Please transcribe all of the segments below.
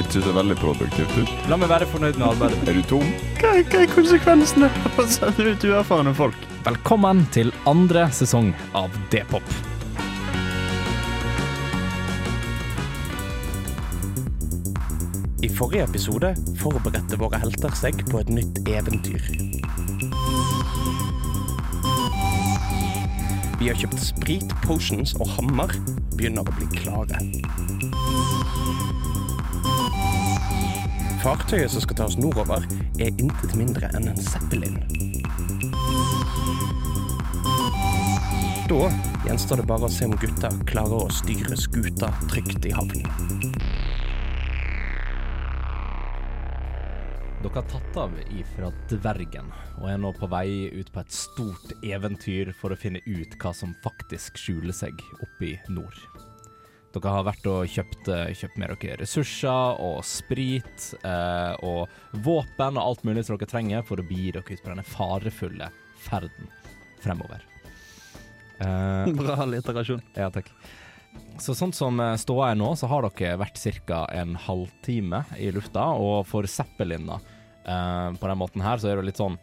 ikke så veldig produktivt ut. La meg være fornøyd med arbeidet. Er du tom? Hva, hva er konsekvensene av å sende ut uerfarne folk? Velkommen til andre sesong av D-pop. I forrige episode forberedte våre helter seg på et nytt eventyr. Vi har kjøpt sprit, potions og hammer. Begynner å bli klare. Fartøyet som skal ta oss nordover, er intet mindre enn en Zeppelin. Da gjenstår det bare å se om gutta klarer å styre skuta trygt i havn. Dere har tatt av ifra dvergen og er nå på vei ut på et stort eventyr for å finne ut hva som faktisk skjuler seg oppe i nord. Dere har vært og kjøpt, eh, kjøpt med dere ressurser og sprit eh, og våpen og alt mulig som dere trenger for å begi dere ut på denne farefulle ferden fremover. Eh, Bra litterasjon. ja, takk. Så sånn som eh, ståa er nå, så har dere vært ca. en halvtime i lufta, og for Zeppelin da, eh, på den måten her, så er det litt sånn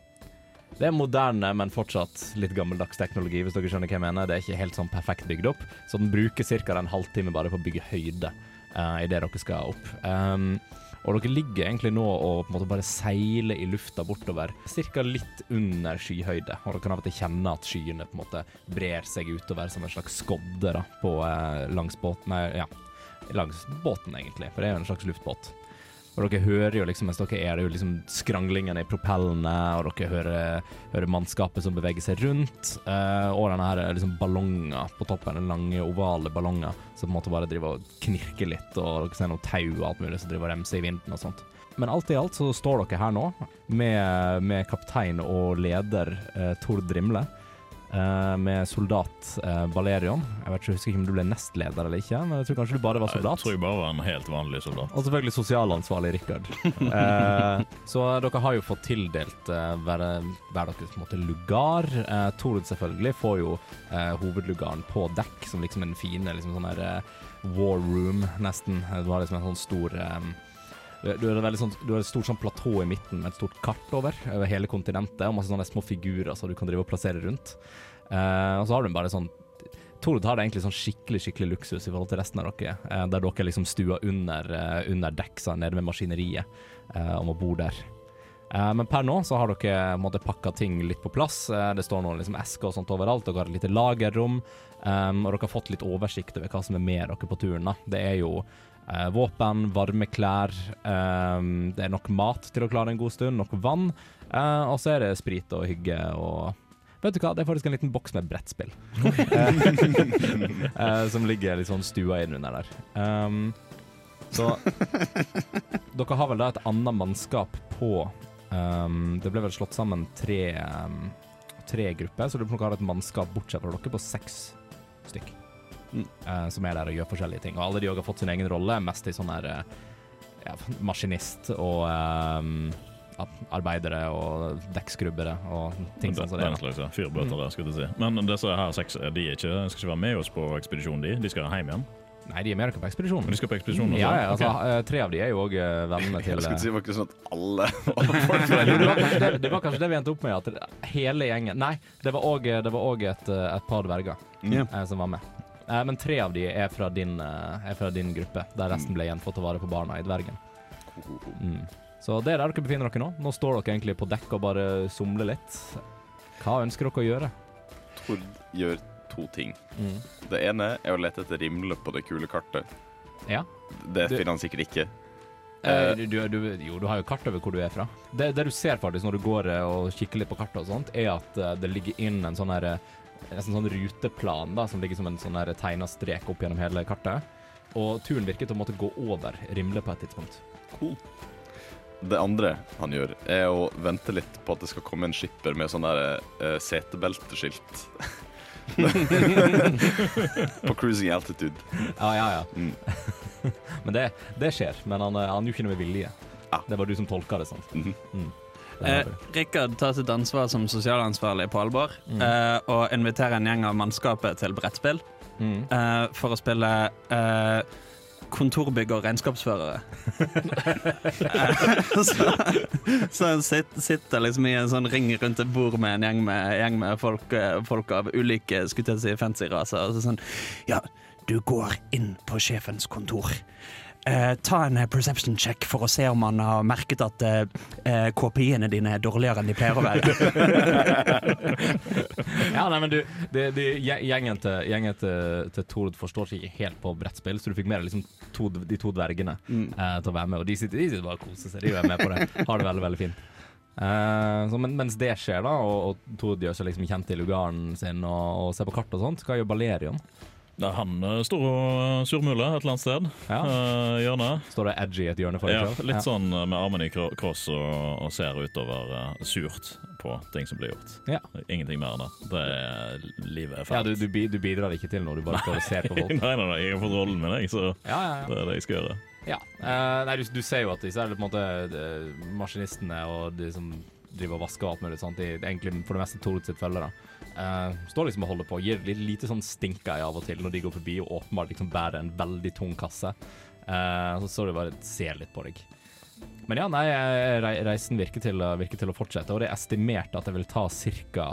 Det er moderne, men fortsatt litt gammeldags teknologi, hvis dere skjønner hva jeg mener. Det er ikke helt sånn perfekt bygd opp, så den bruker ca. en halvtime bare på å bygge høyde uh, idet dere skal opp. Um, og dere ligger egentlig nå og på en måte bare seiler i lufta bortover, ca. litt under skyhøyde. Og dere kan av og til kjenne at skyene på en måte brer seg utover som en slags skodde da, på, uh, langs båten. Nei, ja, langs båten, egentlig, for det er jo en slags luftbåt. Og dere hører jo liksom, mens dere er det jo liksom skranglingene i propellene, og dere hører, hører mannskapet som beveger seg rundt, uh, og denne her liksom ballonger på toppen, den lange, ovale ballonger som på en måte bare driver og knirker litt, og dere ser noe tau og alt mulig som driver og remser i vinden og sånt. Men alt i alt så står dere her nå, med, med kaptein og leder uh, Tord Rimle. Eh, med soldat eh, Balerion. Jeg vet ikke, jeg husker ikke om du ble nestleder eller ikke, men jeg tror kanskje du bare var soldat. Jeg tror jeg bare var en helt vanlig soldat. Og selvfølgelig sosialansvarlig Rikard. Eh, så dere har jo fått tildelt eh, hver, hver deres måte, lugar. Eh, Torud selvfølgelig får jo eh, hovedlugaren på dekk, som liksom en fine liksom sånn her eh, war room, nesten. Det har liksom en sånn stor eh, du, du, har sånn, et stort sånn platå i midten med et stort kart over, over hele kontinentet, og masse sånne små figurer som du kan drive og plassere rundt. Uh, og så har du bare sånn Tord har det egentlig sånn skikkelig skikkelig luksus i forhold til resten av dere, uh, der dere liksom stua under, uh, under deksa nede ved maskineriet uh, om å bo der. Men per nå så har dere måtte, pakka ting litt på plass. Det står noen liksom esker og sånt overalt. Dere har et lite lagerrom, Um, og dere har fått litt oversikt over hva som er med dere på turen. da. Det er jo eh, våpen, varme klær, eh, det er nok mat til å klare en god stund, nok vann, eh, og så er det sprit og hygge og Vet du hva, det er faktisk en liten boks med brettspill. Eh, som ligger litt sånn stua innunder der. Um, så dere har vel da et annet mannskap på um, Det ble vel slått sammen tre, um, tre grupper, så dere har et mannskap bortsett fra dere på seks stykk. Eh, som er der og gjør forskjellige ting. Og alle de også har fått sin egen rolle, mest i sånn her eh, ja, maskinist og um, arbeidere og dekkskrubbere og ting sånn som det. Den slags ja. fyrbøter der, skulle jeg si. Men disse her seks de er ikke, skal ikke være med oss på ekspedisjonen, de. De skal hjem igjen. Nei, de er med dere på ekspedisjonen. Men de skal på ekspedisjon også? Ja, ja, altså, Ok. eh, tre av de er jo òg vennene til Jeg skulle si det var ikke sånn at alle det, var det, det var kanskje det vi endte opp med, at hele gjengen Nei, det var òg et, et par dverger eh, som var med. Eh, men tre av de er fra din, eh, er fra din gruppe, der resten ble igjen for å ta vare på barna i dvergen. Mm. Så det er der dere befinner dere nå. Nå står dere egentlig på dekk og bare somler litt. Hva ønsker dere å gjøre? Tord gjør to ting. Mm. Det ene er å lete etter rimle på det kule kartet. Ja. Det finner han sikkert ikke. Eh, du, du, du, jo, du har jo kart over hvor du er fra. Det, det du ser faktisk når du går eh, og kikker litt på kartet og sånt, er at eh, det ligger inn en sånn her eh, Nesten sånn ruteplan da, som ligger som en sånn tegna strek opp gjennom hele kartet. Og turen virker til å måtte gå over Rimle på et tidspunkt. Cool. det andre han gjør, er å vente litt på at det skal komme en skipper med sånn der uh, setebelteskilt. på cruising altitude. Ja, ja, ja. Mm. Men det, det skjer. Men han, eh, han gjorde ikke noe med vilje. Ja. Det var du som tolka det sånn. Mhm. Mm. Eh. Rikard tar sitt ansvar som sosialansvarlig på alvor Mm. eh, og inviterer en gjeng av mannskapet til brettspill Mm. eh, for å spille eh, kontorbygg og regnskapsførere. Så så han sitter liksom i en sånn ring rundt et bord med en gjeng med, gjeng med folk, eh, folk av ulike skulle jeg si, fancy raser. Og så sånn Ja, du går inn på sjefens kontor. Eh, ta en eh, perception check for å se om han har merket at eh, eh, KPI-ene dine er dårligere enn de pleier å være. Ja, nei, men du, det, det, gjengen, til, gjengen til, til Tord forstår seg ikke helt på brettspill, så du fikk med deg liksom to, de to dvergene Mm. eh, til å være med. Og de sitter, de sitter bare og koser seg. De er med på det. Har det veldig, veldig fint. Uh, så, men, mens det skjer, da, og, og Tord gjør seg liksom kjent i lugaren sin og, og ser på kart og sånt, hva gjør Balerion? Ja, han eh, står og surmuler et eller annet sted. Ja. Uh, hjørnet. Står det edgy i et hjørne for deg Ja, litt Ja. sånn eh, med armene i kross og, og ser utover uh, surt på ting som blir gjort. Ja. Ingenting mer enn det. det er, livet er Ja, du, du, du bidrar ikke til noe, du bare står og ser på folk. nei, nei, nei, jeg har fått rollen min, jeg, så Ja, ja, ja. det er det jeg skal gjøre. Ja. Uh, nei, du, du ser jo at disse er på en måte de, maskinistene og de som driver og vasker og alt mulig sånt, de, egentlig for det meste Tord sitt følgere. Uh, står liksom og holder på, gir litt lite sånn stinker av og til når de går forbi og åpenbart liksom bærer en veldig tung kasse. Uh, så står de bare ser litt på deg. Men ja, nei, eh, reisen virker til, virker til å fortsette, og det er estimert at det vil ta ca.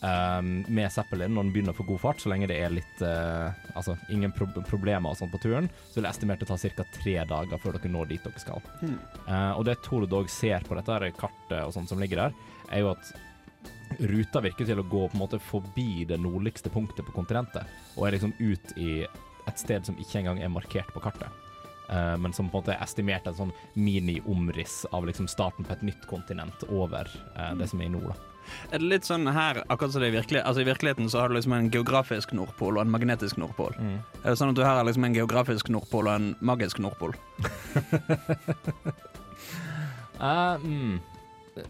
med Zeppelin når den begynner å få god fart, så lenge det er litt uh, Altså ingen pro problemer og sånt på turen, så vil jeg estimert det ta ca. tre dager før dere når dit dere skal. Eh, og det Tord òg ser på dette kartet og sånt som ligger der, er jo at ruta virker til å gå på en måte forbi det nordligste punktet på kontinentet, og er liksom ut i et sted som ikke engang er markert på kartet. Uh, men som på en måte er estimert en sånn mini-omriss av liksom starten på et nytt kontinent over uh, det som er i nord. da. Er det litt sånn her, akkurat som det er virkelig, altså I virkeligheten så har du liksom en geografisk nordpol og en magnetisk nordpol. Er det sånn at du her har liksom en geografisk nordpol og en magisk nordpol? Eh, mm.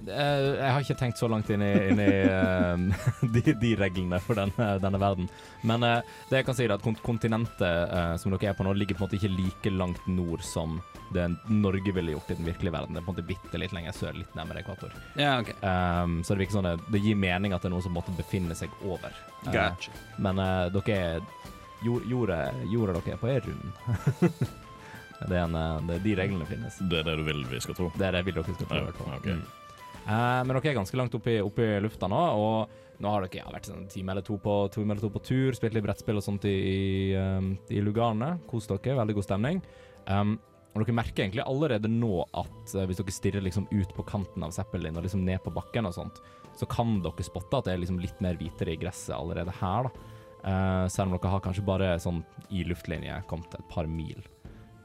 Eh, jeg har ikke tenkt så langt inn i, inn i eh, de, de reglene for denne, denne verden. Men eh, det jeg kan si er at kont kontinentet eh, som dere er på nå, ligger på en måte ikke like langt nord som det Norge ville gjort i den virkelige verden. Det er på en måte bitte litt lenger sør, litt nærmere ekvator. Ja, okay. Um, så det virker sånn det, det gir mening at det er noen som måtte befinne seg over. Eh, Gotcha. men uh, dere er jord, jorda, jorda dere er på, er rund. det er en, eh, det, de reglene finnes. Det er det du vil vi skal tro. Det er det jeg vil dere skal Ja, okay. ok. Mm. Eh, men dere er ganske langt oppe i, oppe i lufta nå, og nå har dere ja, vært sånn en time eller to på, time eller to på tur, spilt litt brettspill og sånt i, i, um, i lugarene. Kos dere, veldig god stemning. Um, og dere merker egentlig allerede nå at eh, hvis dere stirrer liksom ut på kanten av Zeppelin og liksom ned på bakken og sånt, så kan dere spotte at det er liksom litt mer hvitere i gresset allerede her, da. Eh, selv om dere har kanskje bare sånn i luftlinje kommet et par mil.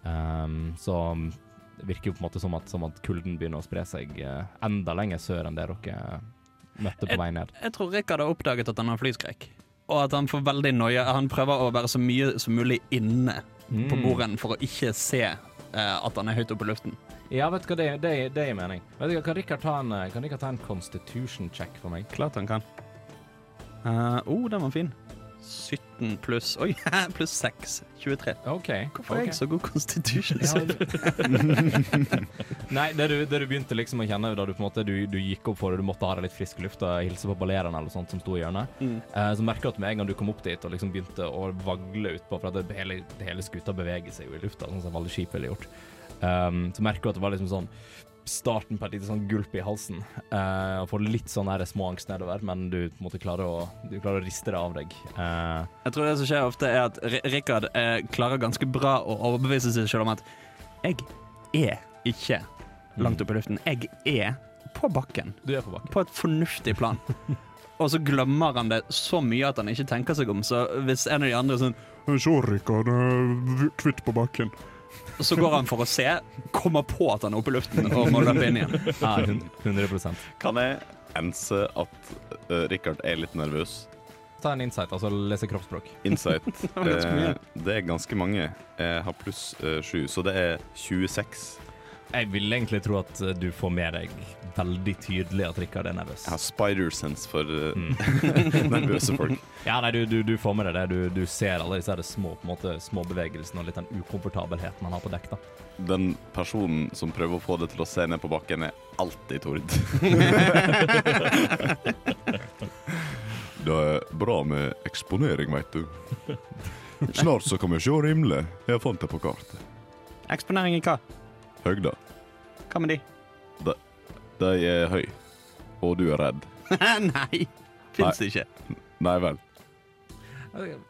Um, så det virker jo på en måte som at, som at kulden begynner å spre seg eh, enda lenger sør enn det dere møtte på vei ned. Jeg tror Rikard har oppdaget at han har flyskrekk. Og at han får veldig noia. Han prøver å være så mye som mulig inne Mm. på borden for å ikke se eh, at han er høyt oppe i luften. Ja, vet du hva, det, det, det gir mening. Vet du Kan Rikard ta en, eh, kan ta en constitution check for meg? Klart han kan. Uh, oh, den var fin. 17 pluss Oi, pluss 6. 23. Okay. Hvorfor er jeg så god constitution? Ja, Nei, det du, det du begynte liksom å kjenne da du på en måte du, du gikk opp for det, du måtte ha deg litt frisk luft og hilse på ballerene eller sånt som sto i hjørnet, Mm. eh, så merker du at med en gang du kom opp dit og liksom begynte å vagle utpå, for at det, hele, det hele skuta beveger seg jo i lufta, sånn som alle skip ville gjort, um, så merker du at det var liksom sånn starten på et lite sånn gulp i halsen, Uh, og får litt sånn her småangst nedover, men du på en måte klarer å, du klarer å riste det av deg. Uh, Jeg tror det som skjer ofte, er at Rikard eh, klarer ganske bra å overbevise seg selv om at jeg er ikke langt oppe i luften. Jeg er på bakken. du er på bakken. På et fornuftig plan. Og så glemmer han det så mye at han ikke tenker seg om. Så hvis en av de andre er sånn Se, Rikard, kvitt på bakken. Så går han for å se, kommer på at han er oppe i luften og må løpe inn igjen. Ja, hun- 100 Kan jeg ense at uh, Rikard er litt nervøs? Ta en insight, altså lese kroppsspråk. Insight. Eh, det er ganske mange. Jeg har pluss uh, 7, så det er 26. Jeg vil egentlig tro at eh, du får med deg veldig tydelig at Rikard er nervøs. Jeg har spider-sense for uh, Mm. nervøse folk. Ja, nei, du, du, du får med deg det. Du, du ser alle disse små, på en måte, små bevegelsene og litt den ukomfortabelheten han har på dekk. da. Den personen som prøver å få det til å se ned på bakken, er alltid Tord. det er bra med eksponering, veit du. Snart så kan vi se rimle. Jeg fant det på kartet. Eksponering i hva? Høgda. Hva med de? De er høy. Og du er redd. Nei, fins det ikke. Nei vel.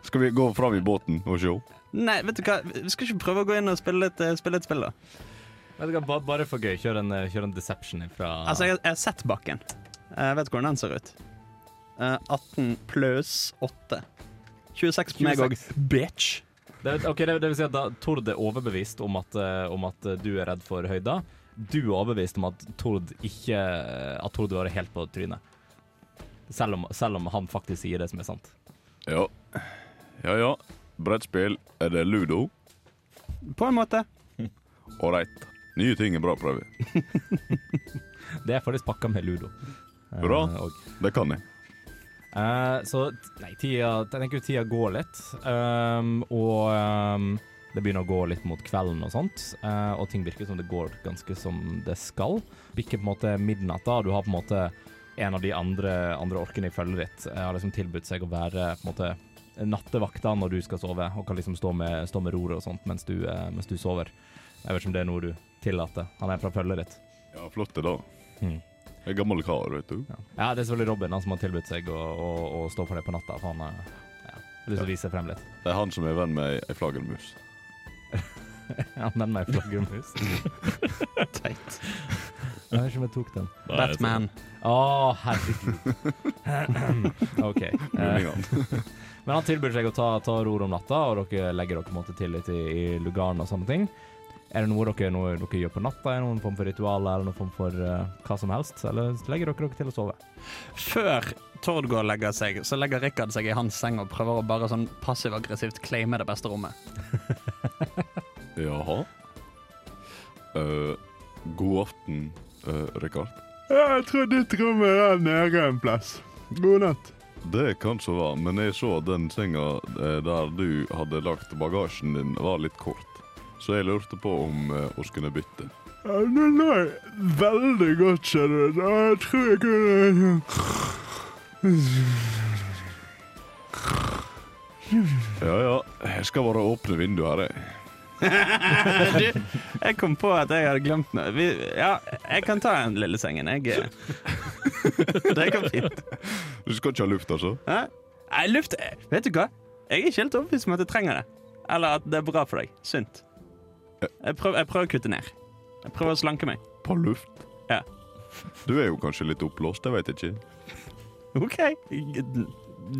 Skal vi gå fram i båten og se? Nei, vet du hva, vi skal ikke prøve å gå inn og spille et, eh, spille et spill, da. Vet du hva, Bare for gøy, kjør en, eh, kjør en deception fra Altså, jeg, jeg har sett bakken. Jeg vet hvordan den ser ut. Eh, 18 pluss 8. 26 på meg òg. 26. Bitch. Det, okay, det, det vil si at da Tord er overbevist om at, eh, om at eh, du er redd for høyder. Du er overbevist om at Tord ikke At Tord var helt på trynet. Selv om, selv om han faktisk sier det som er sant. Ja. Ja ja. Brettspill. Er det ludo? På en måte. Ålreit. Nye ting er bra å prøve. Det er faktisk pakka med ludo. Eh, Bra. og Det kan jeg. Eh, så nei, tida, jeg tenker jo tida går litt. Um, og um, det begynner å gå litt mot kvelden og sånt. Uh, og ting virker som det går ganske som det skal. Bikker på en måte midnatt, da. Du har på en måte en av de andre, andre orkene i følget ditt Jeg har liksom tilbudt seg å være på en måte nattevakta når du skal sove, og kan liksom stå med, stå med roret og sånt mens du, uh, mens du sover. Jeg vet ikke om det er noe du tillater. Han er fra følget ditt. Ja, flott det, da. Mm. Er gammel kar, vet du. Ja. ja, det er selvfølgelig Robin han som har tilbudt seg å, å, å stå for det på natta. For han eh, ja, har lyst til å vise frem litt. Det er han som er venn med ei flaggermus. Han nevner ei flaggermus. Teit. Jeg vet ikke om jeg tok den. Nei, Batman. Å, herregud. OK. Men han tilbyr seg å ta, ta ror om natta, og dere legger dere på en måte til litt i, i lugaren og sånne ting. Er det noe dere, noe dere gjør på natta? Er det noen form for ritualer eller noen form for uh, hva som helst? Eller legger dere dere til å sove? Før Tord går og legger seg, så legger Rikard seg i hans seng og prøver å bare sånn passiv-aggressivt claime det beste rommet. Jaha. Uh, god aften, uh, Rikard. Jeg tror ditt rom er der nede en plass. God natt. Det kan så være, men jeg så den senga eh, der du hadde lagt bagasjen din, var litt kort. Så jeg lurte på om uh, oss kunne bytte. Ja, Den lå veldig godt, skjønner du. Jeg tror jeg kunne Ja ja, jeg skal bare åpne vinduet her, jeg. du, jeg kom på at jeg hadde glemt noe. Vi, ja, jeg kan ta den lille sengen, jeg. Det går fint. Du skal ikke ha luft, altså? Hæ? Nei, luft Vet du hva? Jeg er ikke helt overbevist om at jeg trenger det. Eller at det er bra for deg. Sunt. Jeg prøver, jeg prøver å kutte ned. Jeg prøver å slanke meg. På luft? Ja. Du er jo kanskje litt oppblåst, jeg veit ikke. OK.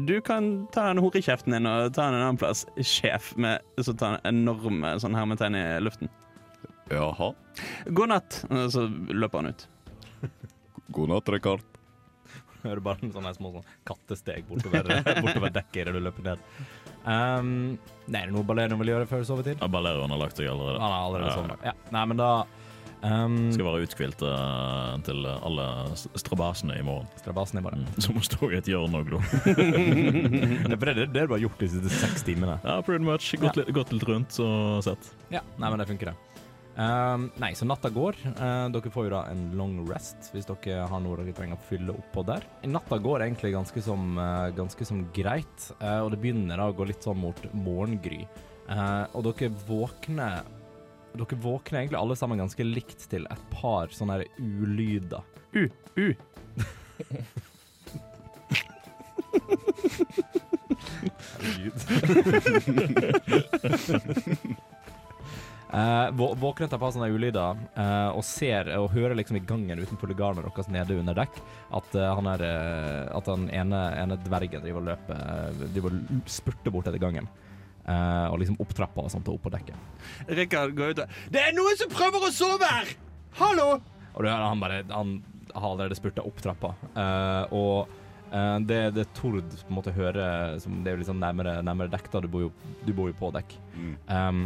Du kan ta den horekjeften din og ta den en annen plass. Sjef med så ta en enorm sånn hermetegn i luften. Jaha. God natt. Og så løper han ut. God natt, Rekard. Hører bare en sånne små sånn kattesteg bortover, bortover dekket idet du løper ned. Um, nei, er det noe Balerion vil gjøre før sovetid? Ja, Balerion har lagt seg allerede. Han har allerede Ja. Ja. Nei, men da um, Skal være uthvilt uh, til alle strabasene i morgen. Strabasene i morgen. Mm. Som å stå i et hjørne og glo. det, er det, det du bare gjort de siste seks timene. Ja, pretty much. Gått, litt, gått litt rundt og sett. Ja, nei, men det funker, det. Um, nei, så natta går. Uh, dere får jo da en long rest hvis dere har noe dere trenger å fylle oppå der. Natta går egentlig ganske som, uh, ganske som greit, uh, og det begynner da å gå litt sånn mot morgengry. Uh, og dere våkner Dere våkner egentlig alle sammen ganske likt til et par sånne her ulyder. U, u. Eh, vå- våkner til av sånne ulyder uh, og ser og hører liksom i gangen utenfor lugaren deres nede under dekk at uh, han er At den ene, ene dvergen driver og løper Driver og spurter bort etter gangen. Og liksom opp trappa og sånt og opp på dekket. Rikard går ut og Det er noen som prøver å sove her! Hallo! Og du hører han bare Han har allerede spurta opp trappa. Og det, det Tord på en måte hører som Det er jo liksom nærmere, nærmere dekk, da. Du bor jo, du bor jo på dekk. Mm. Um,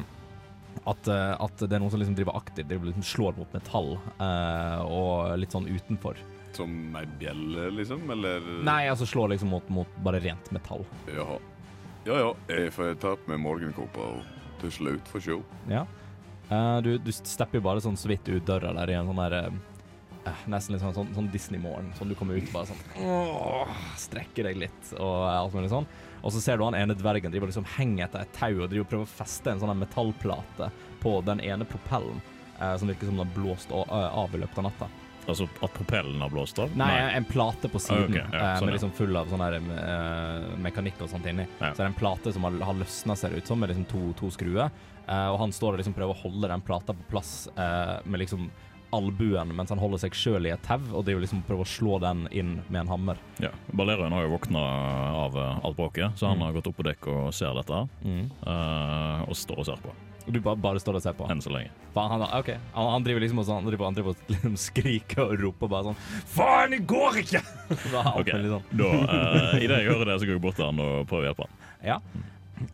At, eh, at det er noen som liksom driver aktivt, driver liksom slår mot metall uh, og litt sånn utenfor. Som ei bjelle, liksom? Eller Nei, altså slår liksom mot, mot bare rent metall. Jaha. Ja ja, jeg får ta på meg morgenkåpa og tusle ut for show. Ja. Uh, du, du stepper jo bare sånn så vidt ut døra der i en sånn der eh, Nesten litt sånn, sånn, sånn Disney-morgen. Sånn du kommer ut bare sånn åh, Strekker deg litt og alt mulig sånn. Og så ser du han ene dvergen driver liksom henger etter et tau og driver prøver å feste en sånn metallplate på den ene propellen. eh, som virker som den har blåst eh, av i løpet av natta. Altså at propellen har blåst av? Nei, en plate på siden Ah, okay. ja, eh, sånn, med liksom full av sånn her eh, mekanikk og sånt inni. Ja. Så er det en plate som har, har løsna, ser det ut som, med liksom to, to skruer. Uh, og han står og liksom prøver å holde den plata på plass uh, med liksom albuen mens han holder seg sjøl i et tau, og driver liksom prøver å slå den inn med en hammer. Ja. Balerion har jo våkna av eh, alt bråket, så han har gått opp på dekk og ser dette. her, Mm. Uh, og står og ser på, du bare, bare står og ser på. enn så lenge. Faen, han, ok. han, han driver liksom og sånn, han driver, han driver og liksom skriker og roper bare sånn Faen, det går ikke! da, okay. Sånn. da, uh, Idet jeg hører det, så går jeg bort til han og prøver å hjelpe han. Ja.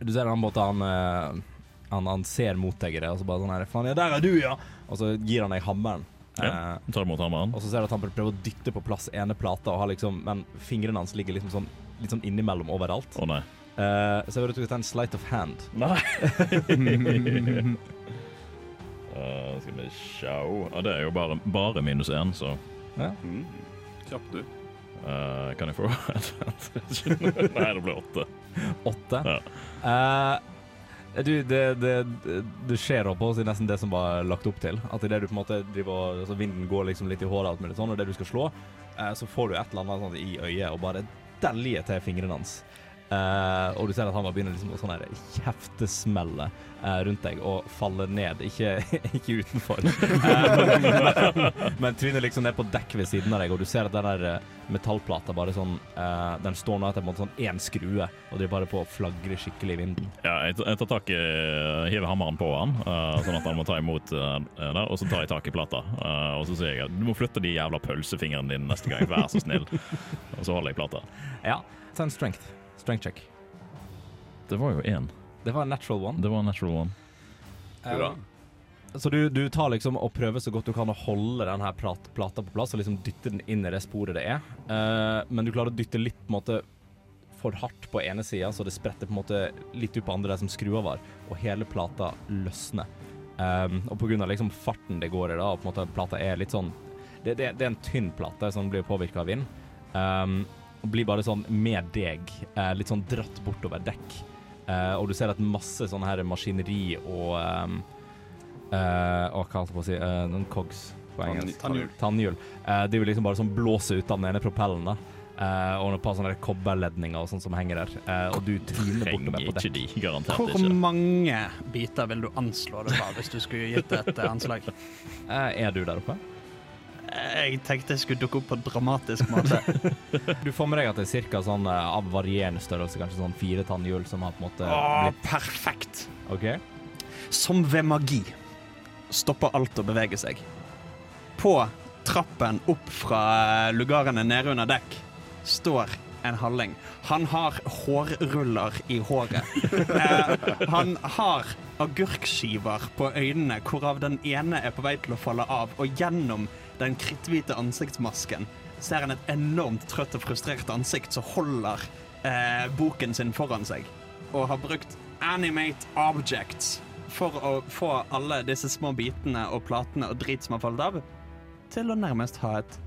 Du ser han måte han, eh, han Han ser mot deg i det, og så bare sånn her Faen, ja, der er du, ja! Og så gir han deg hammeren. Ja. Eh, Tar imot hammeren. og så ser du at han prøver å dytte på plass ene plata, og har liksom, men fingrene hans ligger liksom sånn litt sånn innimellom overalt. Å nei. Eh, så jeg vil at du skal ta en sleight of hand. Nei! uh, skal vi sjau ja, Det er jo bare, bare minus én, så Mm. Kjapp, du. Uh, kan jeg få Nei, det ble åtte. Åtte. Ja. Eh, du, det, det, det, det skjer oppå oss i nesten det som var lagt opp til. At idet du på en måte driver altså Vinden går liksom litt i håret, alt mulig sånn, og det du skal slå, eh, så får du et eller annet sånn i øyet og bare deljer til fingrene hans. Eh, og du ser at han bare begynner liksom å sånn kjeftesmelle uh, rundt deg og faller ned. Ikke, ikke utenfor, Eh, men, men tryner liksom ned på dekk ved siden av deg, og du ser at den der metallplata bare sånn Den står nå etter en måte sånn én skrue, og driver bare på å flagre skikkelig i vinden. Ja, jeg, jeg tar tak i Hiver hammeren på han, sånn at han må ta imot der. Og så tar jeg tak i plata. og så sier jeg at du må flytte de jævla pølsefingrene dine neste gang, vær så snill. og så holder jeg plata. Ja. Ta en strength. Strength check. Det var jo én. Det var en natural one. Det var en natural one. Hurra. Så du, du tar liksom og prøver så godt du kan å holde den her plat, plata på plass og liksom dytte den inn i det sporet det er. Uh, men du klarer å dytte litt på en måte for hardt på ene sida, så det spretter på en måte litt ut på andre der som skrua var, og hele plata løsner. Um, og av liksom farten det går i da, og på en måte plata er litt sånn Det, det, det er en tynn plate som blir påvirka av vind. Um, og blir bare sånn med deg, eh, litt sånn dratt bortover dekk. Eh, og du ser at masse sånn her maskineri og um, eh, hva holdt jeg på å si? Uh, noen cogs på engelsk. tannhjul. Tannhjul. Eh, de vil liksom bare sånn blåse ut av den ene propellen. da. Eh, og et par sånne kobberledninger og sånt som henger der. Eh, og du tryner bortover på dekk. de, garantert Hvor ikke. mange biter vil du anslå det var, hvis du skulle gitt et anslag? Eh, er du der oppe? Jeg tenkte jeg skulle dukke opp på en dramatisk måte. Du får med deg at det er cirka sånn eh, av varierende størrelse, kanskje sånn fire tannhjul som har på en måte Åh, blitt perfekt! OK? Som ved magi stopper alt å bevege seg. På trappen opp fra lugarene nede under dekk står en halling. Han har hårruller i håret. Eh, han har agurkskiver på øynene, hvorav den ene er på vei til å falle av. Og gjennom den kritthvite ansiktsmasken ser han et enormt trøtt og frustrert ansikt som holder eh, boken sin foran seg. Og har brukt animate objects for å få alle disse små bitene og platene og drit som har falt av, til å nærmest ha et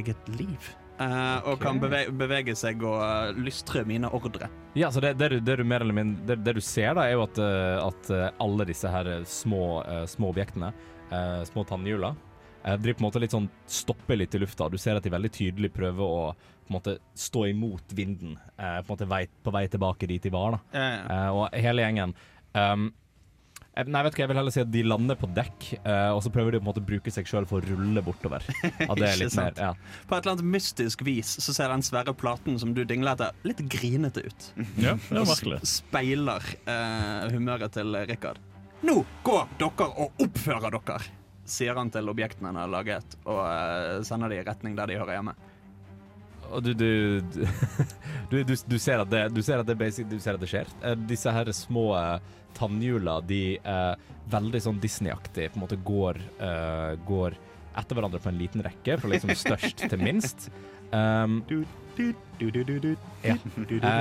eget liv. Uh, og kan bevege, bevege seg og uh, lystre mine ordre. Ja, så det, det, du, det du mer eller mindre det, du ser, da, er jo at, eh, at eh, alle disse her eh, små, uh, små objektene, eh, små tannhjula, eh, driver på en måte litt sånn stopper litt i lufta. Du ser at de veldig tydelig prøver å på en måte stå imot vinden, eh, på en måte vei, på vei tilbake dit de var. da. Eh, Eh, og hele gjengen um, Nei, vet du hva, jeg vil heller si at de lander på dekk, eh, og så prøver de på en måte å bruke seg sjøl for å rulle bortover. Ja, det er Ikke litt mer, ja. på et eller annet mystisk vis så ser den svære platen som du dingler etter, litt grinete ut. Ja, det var Og merkelig. speiler eh, humøret til Rikard. Nå går dere og oppfører dere, sier han til objektene han har laget, og uh, sender de i retning der de hører hjemme. og du du, du, du, du ser at det, du ser at det, basic, du ser at det skjer. Uh, disse her små uh, tannhjula, de er veldig sånn Disney-aktig, på en måte går, uh, går etter hverandre på en liten rekke, fra liksom størst til minst. Um, ja.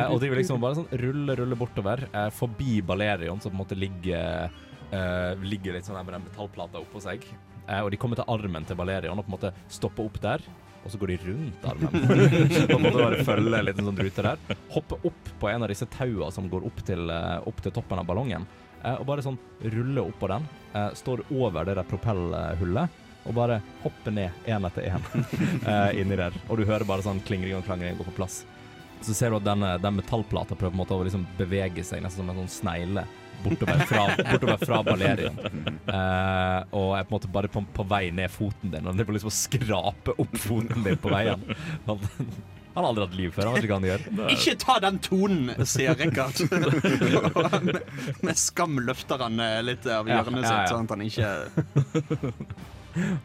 Og de vil liksom bare sånn rulle, rulle bortover, forbi Balerion, som på en måte ligger, eh, ligger litt sånn der med den metallplata oppå seg. Uh, og de kommer til armen til Valerian og på en måte stopper opp der. Og så går de rundt armen. på en måte bare følge en liten sånn rute der. Hopper opp på en av disse taua som går opp til, uh, opp til toppen av ballongen. Og bare sånn ruller opp på den. Står over det der propellhullet. Og bare hopper ned én etter én uh, inni der. Og du hører bare sånn klingring og klangring gå på plass. Så ser du at denne, den metallplata prøver på en måte å liksom bevege seg nesten som en sånn snegle bortover fra, bortover fra Balerion. Uh, og er på en måte bare på, på vei ned foten din, og det får liksom å skrape opp foten din på veien. Han, han har aldri hatt liv før, han vet ikke hva han gjør. Ikke ta den tonen, sier Rikard. Med, med skam løfter han eh, litt av hjørnet ja, ja. sitt, sånn at han ikke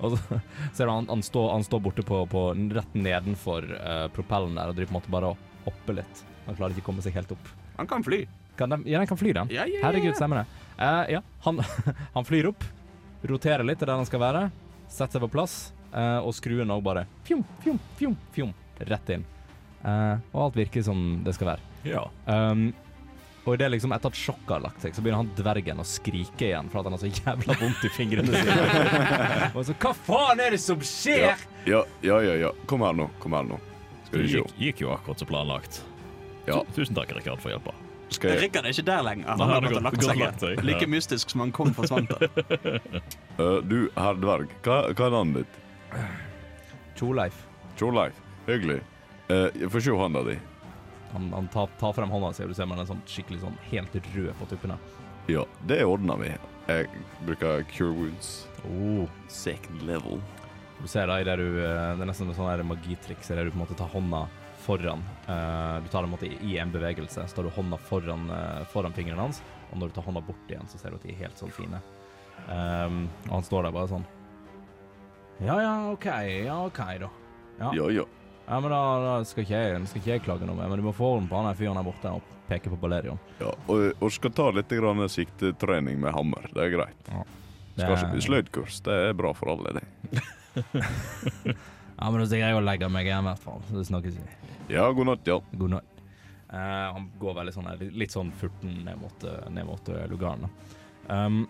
Og så ser du han, han, står, han står borte på, på rett nedenfor uh, propellen der og driver på en måte bare og hopper litt. Han klarer ikke å komme seg helt opp. Han kan fly. Kan de, ja, den kan fly, den. Ja, ja, ja, Herregud, stemmer det. Uh, ja, han, han flyr opp, roterer litt til der han skal være, setter seg på plass, uh, og skruen òg bare fjom, fjom, fjom, fjom, rett inn. Uh, og alt virker som det skal være. Ja. Um, og det er liksom etter at sjokket har lagt seg, så begynner han dvergen å skrike igjen for at han har så jævla vondt i fingrene sine. og så, hva faen er det som skjer? Ja, ja, ja. ja. Kom her nå. Kom her nå. Skal du se. gikk, gikk jo akkurat som planlagt. Ja. Tusen takk, Rikard, for hjelpa. Skal jeg Rikard er ikke der lenger. Han har gått og lagt seg. lagt seg, Like ja. mystisk som han kom, forsvant Svanta. Øh, Du, herr dverg, hva, hva er navnet ditt? Tjorleif. Tjorleif. Hyggelig. Uh, Få se hånda di. Han, han tar, tar frem hånda si, og du ser man er sånn skikkelig sånn helt rød på tuppene. Ja, det ordner vi. Jeg bruker cure wounds. Oh. Second level. Du ser da i det du eh, Det er nesten et her magitriks der du på en måte tar hånda foran. Eh, du tar det på en måte i, en bevegelse, så tar du hånda foran, eh, foran fingrene hans, og når du tar hånda bort igjen, så ser du at de er helt sånn fine. Um, og han står der bare sånn Ja, ja, OK. Ja, OK, da. Ja, Ja, ja. ja men da, da skal, ikke jeg, skal ikke jeg klage noe mer, men du må få orden på han fyren der borte og peke på Balerion. ja. Og, og skal ta litt grann siktetrening med hammer. Det er greit. Det Skal ikke bli sløydkurs. Det er bra for alle, det. Ja, men da stikker jeg og legger meg igjen, i hvert fall. Så det snakkes vi. Ja, god natt, ja. God natt. Uh, han går veldig sånn litt, sånn furten ned mot, eh, ned mot eh, lugaren. Um,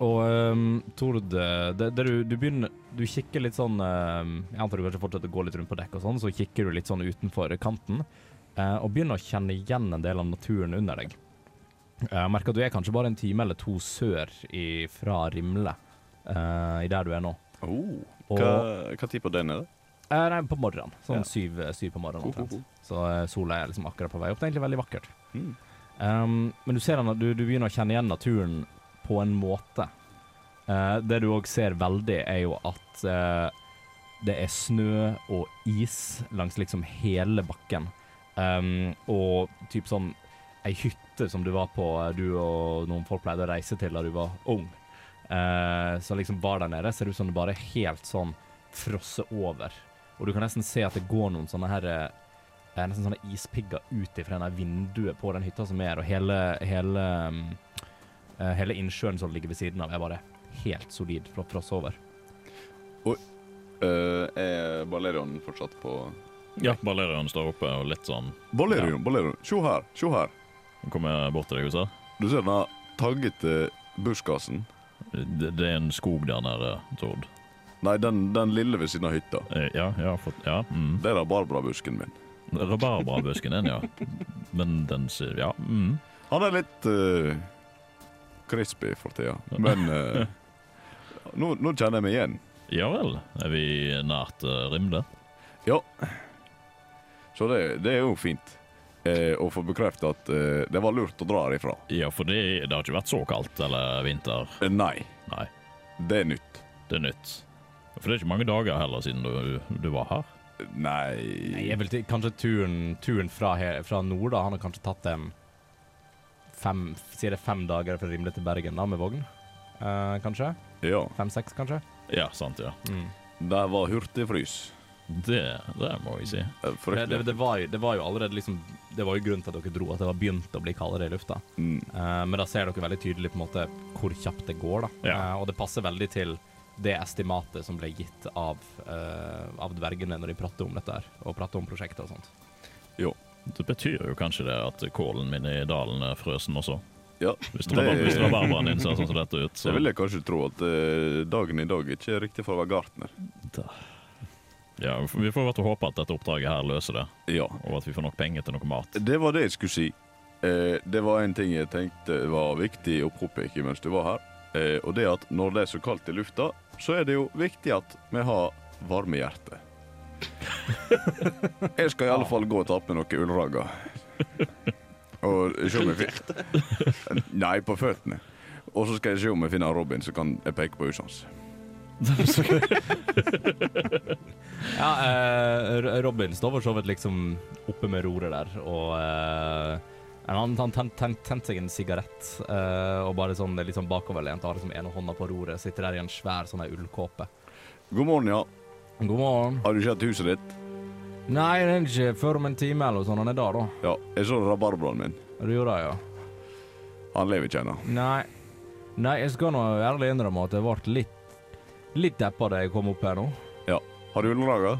og um, Tord, det, det du, du begynner Du kikker litt sånn uh, Jeg antar du kanskje fortsetter å gå litt rundt på dekk og sånn, så kikker du litt sånn utenfor kanten, uh, og begynner å kjenne igjen en del av naturen under deg. Uh, merker at du er kanskje bare en time eller to sør i, fra Rimle, i der du er nå. Oh. Hva, hva tid på den er det? Eh, nei, på morgenen. Sånn Ja. syv, syv på morgenen Ho, ho, omtrent. ho. Så eh, sola er liksom akkurat på vei opp. Det er egentlig veldig vakkert. Mm. Um, men du ser den, du, du begynner å kjenne igjen naturen på en måte. Eh, det du òg ser veldig, er jo at eh, det er snø og is langs liksom hele bakken. Um, og typ sånn ei hytte som du var på, eh, du og noen folk pleide å reise til da du var ung. Eh, så liksom var der nede, ser ut som det bare er helt sånn frosset over. Og du kan nesten se at det går noen sånne her uh, Nesten sånne ispigger ut ifra det vinduet på den hytta som er, og hele, hele, um, eh, hele innsjøen som ligger ved siden av, er bare helt solid fra frosset over. Eh, er Balerion fortsatt på Ja, Balerion står oppe og litt sånn Balerion, Balerion. Se her, se her. Han kommer bort til deg og sa Du ser den taggete buskasen? Det, det er en skog der nede, Tord. Nei, den, den lille ved siden av hytta. Eh, Ja, ja, for, ja. Mm. Det er rabarbrabusken min. Rabarbrabusken den, ja. Men den ser Ja. Mm. Han er litt uh, crispy for tida, men uh, nå, nå kjenner jeg meg igjen. Ja vel. Er vi nært uh, Rimle? Ja. Så det, det er jo fint eh, å få bekreftet at eh, det var lurt å dra herifra. Ja, for det, det har ikke vært så kaldt eller vinter. Eh, nei, Nei, det er nytt. det er nytt. For det er ikke mange dager heller siden du, du var her. Nei, Nei, jeg vil til, kanskje turen, turen fra, he, fra nord da, han har kanskje tatt en fem, sier det fem dager fra Rimle til Bergen da, med vogn. Eh, kanskje? Ja. Fem-seks, kanskje? Ja, sant, ja. Mm. Det var hurtigfrys. Det, det må vi si. Eh, Det, det, det, var jo, det var jo allerede liksom Det var jo grunnen til at dere dro, at det var begynt å bli kaldere i lufta. Mm. Uh, men da ser dere veldig tydelig på en måte hvor kjapt det går, da. Ja. Uh, og det passer veldig til det estimatet som ble gitt av, uh, av dvergene når de prater om dette her, og prater om prosjektet og sånt. Det betyr jo kanskje det at kålen min i dalen er frøsen også. Ja, Hvis det hvis barbaren din ser sånn som dette ut, så så vil jeg kanskje tro at dagen i dag ikke er riktig for å være gartner. Ja, Vi får i håpe at dette oppdraget her løser det, Ja. og at vi får nok penger til noe mat. Det var det jeg skulle si. Eh, det var en ting jeg tenkte var viktig å påpeke mens du var her. Eh, og det at når det er så kaldt i lufta, så er det jo viktig at vi har varme hjerte. Jeg skal i alle fall gå og ta på meg noe ullragger. Og se om jeg finner Nei, på føttene. Og så skal jeg se om jeg finner Robin som kan peke på huset hans. Ja, eh, Robin står for så vidt liksom oppe med roret der, og eh, han han tent, tent, tent seg en sigarett, eh, og bare sånn litt sånn bakoverlent, har liksom ene hånda på roret, sitter der i en svær sånn her ullkåpe. God morgen, ja. God morgen. Har du sett huset ditt? Nei, det er ikke før om en time eller sånt, han er der da. Ja. Jeg så rabarbraen min. Du gjorde det, ja. Han lever ikke ennå. Nei. Nei, jeg skal nå ærlig innrømme at jeg ble litt Litt deppa da jeg kom opp her nå. Ja. Har du ullragger?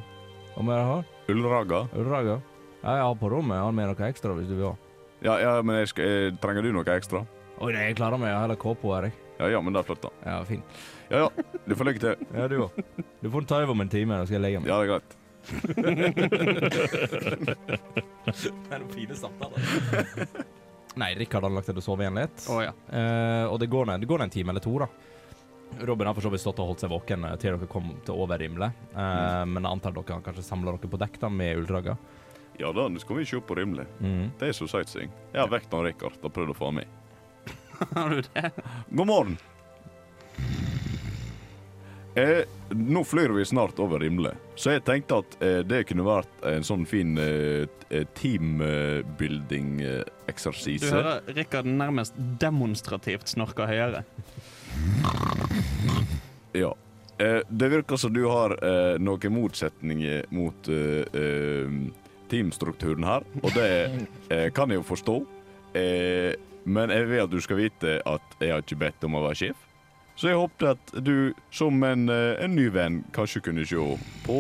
Om jeg har Ullraga. Ullraga? Ja, jeg har på rommet. Jeg har med noe ekstra hvis du vil ha. Ja, ja, men jeg skal, jeg, trenger du noe ekstra? Oi, nei, jeg klarer meg. Jeg har heller kåpe her, jeg. Ja, ja, men det er flott, da. Ja, fint. Ja, ja. Du får lykke til. Ja, du òg. Du får ta over om en time, da skal jeg legge meg. Ja, det er greit. Det er noen fine samtaler. Nei, Rikard hadde lagt seg til å sove igjen litt. Å ja. Eh, og det går, ned, det går en time eller to, da. Robin har for så vidt stått og holdt seg våken eh, til dere kom til overrimle. Eh, Men jeg antar dere har kanskje samla dere på dekk da med ulldraga? Ja da, nå skal vi se på Rimle. Mm. Det er så sightseeing. Jeg har vekt han Rikard og prøvd å få ham med. Har du det? God morgen. Eh, nå flyr vi snart over Rimle, så jeg tenkte at eh, det kunne vært en sånn fin eh, Du teambuilding-eksersise. hører Rikard nærmest demonstrativt snorke høyere. Ja. Eh, det virker som du har eh, noen motsetninger mot eh, eh, teamstrukturen her, og det kan jeg jo forstå. Eh, men jeg vil at du skal vite at jeg har ikke bedt om å være sjef. Så jeg håpte at du som en, en ny venn kanskje kunne se på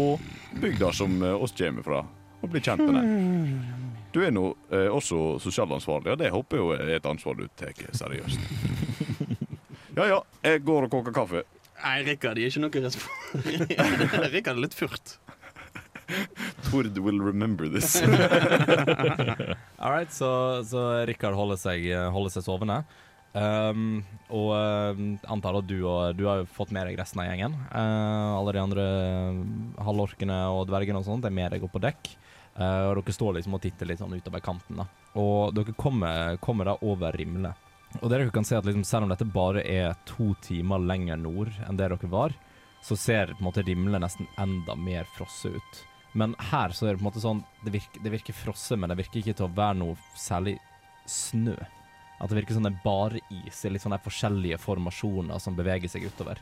bygda som oss kommer fra, og bli kjent med den. Du er nå eh, også sosialansvarlig, og det håper jeg er et ansvar du tar seriøst. Ja ja, jeg går og koker kaffe. Nei, Rikard gir ikke noe respons. Rikard er litt furt. Tord will remember this. All right, så, så Rikard holder seg, holder seg sovende. Um, og uh, antar at du, og, du har fått med deg resten av gjengen. Uh, alle de andre um, halvorkene og dvergene og sånt er med deg opp på dekk. Uh, og dere står liksom og titter litt sånn utover kanten. da Og dere kommer, kommer da over Rimle. Og dere kan se at liksom, Selv om dette bare er to timer lenger nord enn det dere var, så ser på en måte Rimle nesten enda mer frosset ut. Men her så er det på en måte sånn Det virker, det virker frosset, men det virker ikke til å være noe særlig snø. At det virker som det er bare is i litt sånne forskjellige formasjoner som beveger seg utover.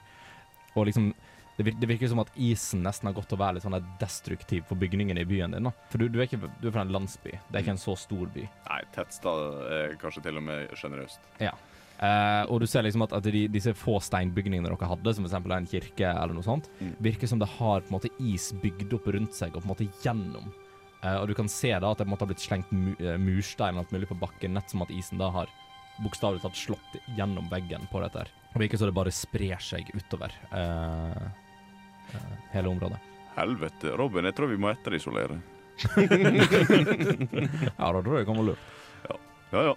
Og liksom det virker, det virker som at isen nesten har gått til å være litt sånn destruktiv for bygningene i byen din. da. For du, du, er ikke, du er fra en landsby, det er ikke en så stor by. Nei, Tettstad er kanskje til og med sjenerøst. Eh, og du ser liksom at, at de, disse få steinbygningene dere hadde, som f.eks. en kirke eller noe sånt, Mm. virker som det har på en måte is bygd opp rundt seg og på en måte gjennom. Eh, og du kan se da at det på en måte har blitt slengt mu eh, murstein og alt mulig på bakken, nett som at isen da har bokstavelig talt slått gjennom veggen på dette her. Det virker som det bare sprer seg utover eh, hele området. Helvete. Robin, jeg tror vi må etterisolere. Ja, da tror jeg det kan være lurt. Ja ja.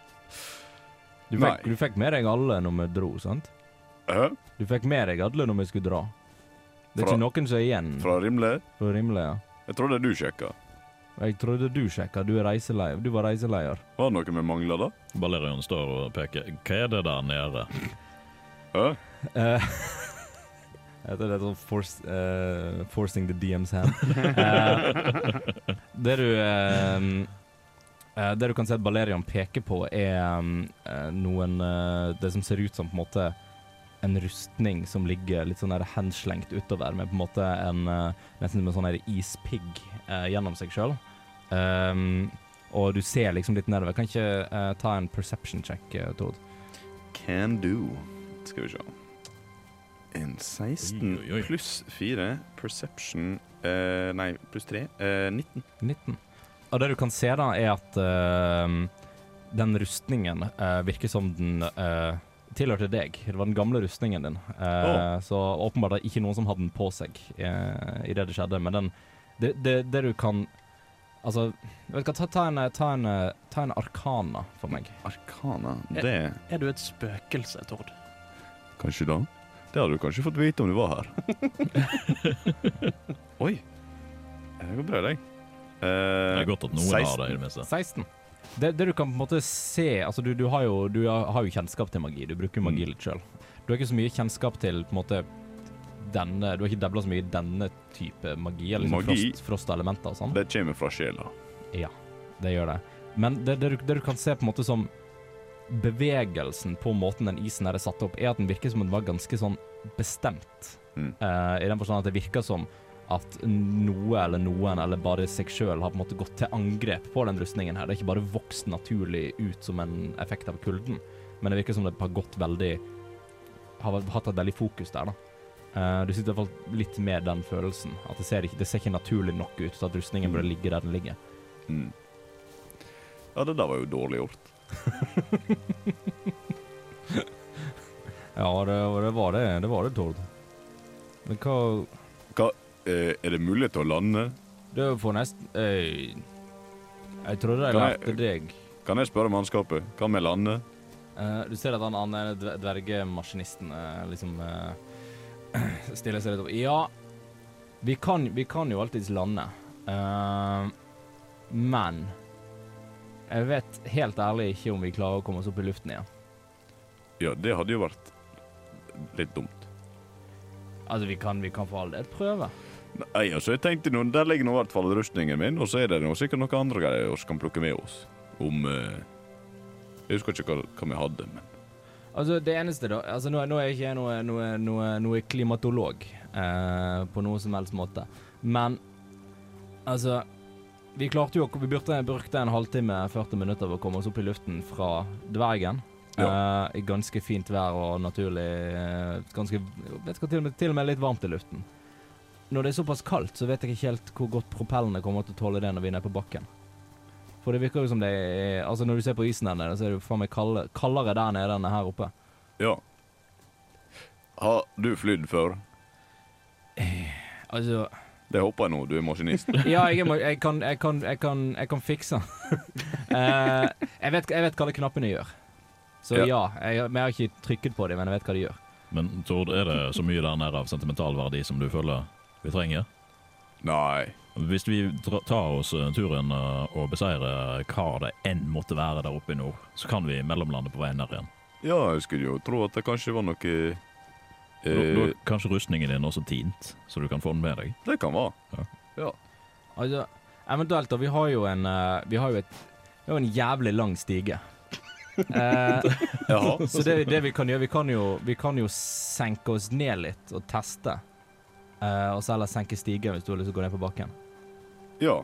Du fikk, du fikk med deg alle når vi dro, sant? Hæ? Du fikk med deg alle når vi skulle dra. Det er Fra- ikke noen som er igjen Fra Rimle? fra Rimle, ja. Jeg trodde du sjekka. Jeg trodde du sjekka, du er reiseleier. Du var reiseleier. Var det noe vi mangla, da? Balerion står og peker. Hva er det der nede? Hæ? Det er sånn force, uh, forcing the DMs hand. uh, det du eh, Det du kan se at Balerian peker på, er noen Det som ser ut som på en måte en rustning som ligger litt sånn der henslengt utover, med på en måte en nesten som en sånn ispigg gjennom seg sjøl. og du ser liksom litt nedover. Kan ikke ta en perception check, uh, Tord? Can do. Skal vi se. En 16 Oi, oi, oi. pluss 4. Perception eh, Nei, pluss 3. Eh, 19. 19. Og det du kan se, da, er at eh, den rustningen eh, virker som den eh, tilhørte deg. Det var den gamle rustningen din. Oh. Så åpenbart er det ikke noen som hadde den på seg uh, i det det skjedde. Men den, det, det, det du kan Altså, vet du hva, ta, ta, en, ta, en, ta en arkana for meg. Arkana. Det Er, Er du et spøkelse, Tord? Kanskje da? Det hadde du kanskje fått vite om du var her. Oi. Det går bra, deg. Uh, Det er godt at noen 16. har det, i det meste. 16. Det, det du kan på en måte se Altså, du, du, har, jo, du har jo kjennskap til magi. Du bruker magi Mm. litt sjøl. Du har ikke så mye kjennskap til på en måte denne Du har ikke dabla så mye i denne type magi. Eller liksom Magi? frost, frostelementer og sånn. Det kommer fra sjela. Ja, det gjør det. Men det, det, du, det du kan se på en måte som bevegelsen på måten den isen her er satt opp, er at den virker som den var ganske sånn bestemt. Mm. Uh, I den forstand at det virker som at noe eller noen, eller bare seg sjøl, har på en måte gått til angrep på den rustningen her. Det er ikke bare vokst naturlig ut som en effekt av kulden, men det virker som det har gått veldig Har hatt et veldig fokus der, da. Uh, du sitter i hvert fall litt med den følelsen. At det ser ikke, det ser ikke naturlig nok ut til at rustningen burde ligge der den ligger. Mm. Ja, det der var jo dårlig gjort. Ja, det, det var det. Det var det, Tord. Men hva Eh, er det mulighet til å lande? Det får nesten eh, Jeg trodde jeg lærte deg Kan jeg spørre mannskapet? Kan vi lande? Eh, Du ser at han dver- dvergemaskinisten eh, liksom eh, stiller seg litt opp. Ja, vi kan, vi kan jo alltids lande. Men jeg vet helt ærlig ikke om vi klarer å komme oss opp i luften igjen. Ja, det hadde jo vært litt dumt. Altså, vi kan, vi kan for all del prøve. Nei, altså, jeg tenkte nå, Der ligger nå i hvert fall rustningen min, og så er det noe, sikkert noen andre greier vi kan plukke med oss. Om eh, Jeg husker ikke hva, hva vi hadde, men Altså, det eneste da altså, nå, nå er ikke jeg noe, noe, noe, noe klimatolog eh, på noe som helst måte. Men altså Vi klarte jo Vi brukte, en halvtime, 40 minutter på å komme oss opp i luften fra Dvergen. Ja. I ganske fint vær og naturlig eh, Ganske vet ikke, til, og med, til og med litt varmt i luften. Når det er såpass kaldt, så vet jeg ikke helt hvor godt propellene kommer til å tåle det når vi er nede på bakken. For det virker jo som det er Altså, når du ser på isen der nede, så er det jo faen meg kalde, kaldere der nede enn her oppe. ja. Har du flydd før? Altså Det håper jeg nå, du er maskinist. Ja, jeg, er, jeg, kan, jeg, kan, jeg, kan, jeg kan fikse den. uh, jeg, vet, jeg vet hva de knappene gjør. Så Ja. ja, jeg, men jeg har ikke trykket på dem, men jeg vet hva de gjør. Men Tord, er det så mye der nede av sentimental verdi som du føler vi trenger? Nei. Hvis vi tar oss eh, turen eh, og beseirer hva det enn måtte være der oppe i nord, så kan vi mellomlande på vei ned igjen. Ja, jeg skulle jo tro at det kanskje var noe Eh, er kanskje rustningen din også tint, så du kan få den med deg. Det kan være. Altså, eventuelt, da. Vi har jo en eh, Vi har jo et Vi har jo en jævlig lang stige. Eh, så det, det vi kan gjøre, vi kan, jo, vi kan jo senke oss ned litt og teste. Eh, og så heller senke stigen hvis du har lyst til å gå ned på bakken. Ja.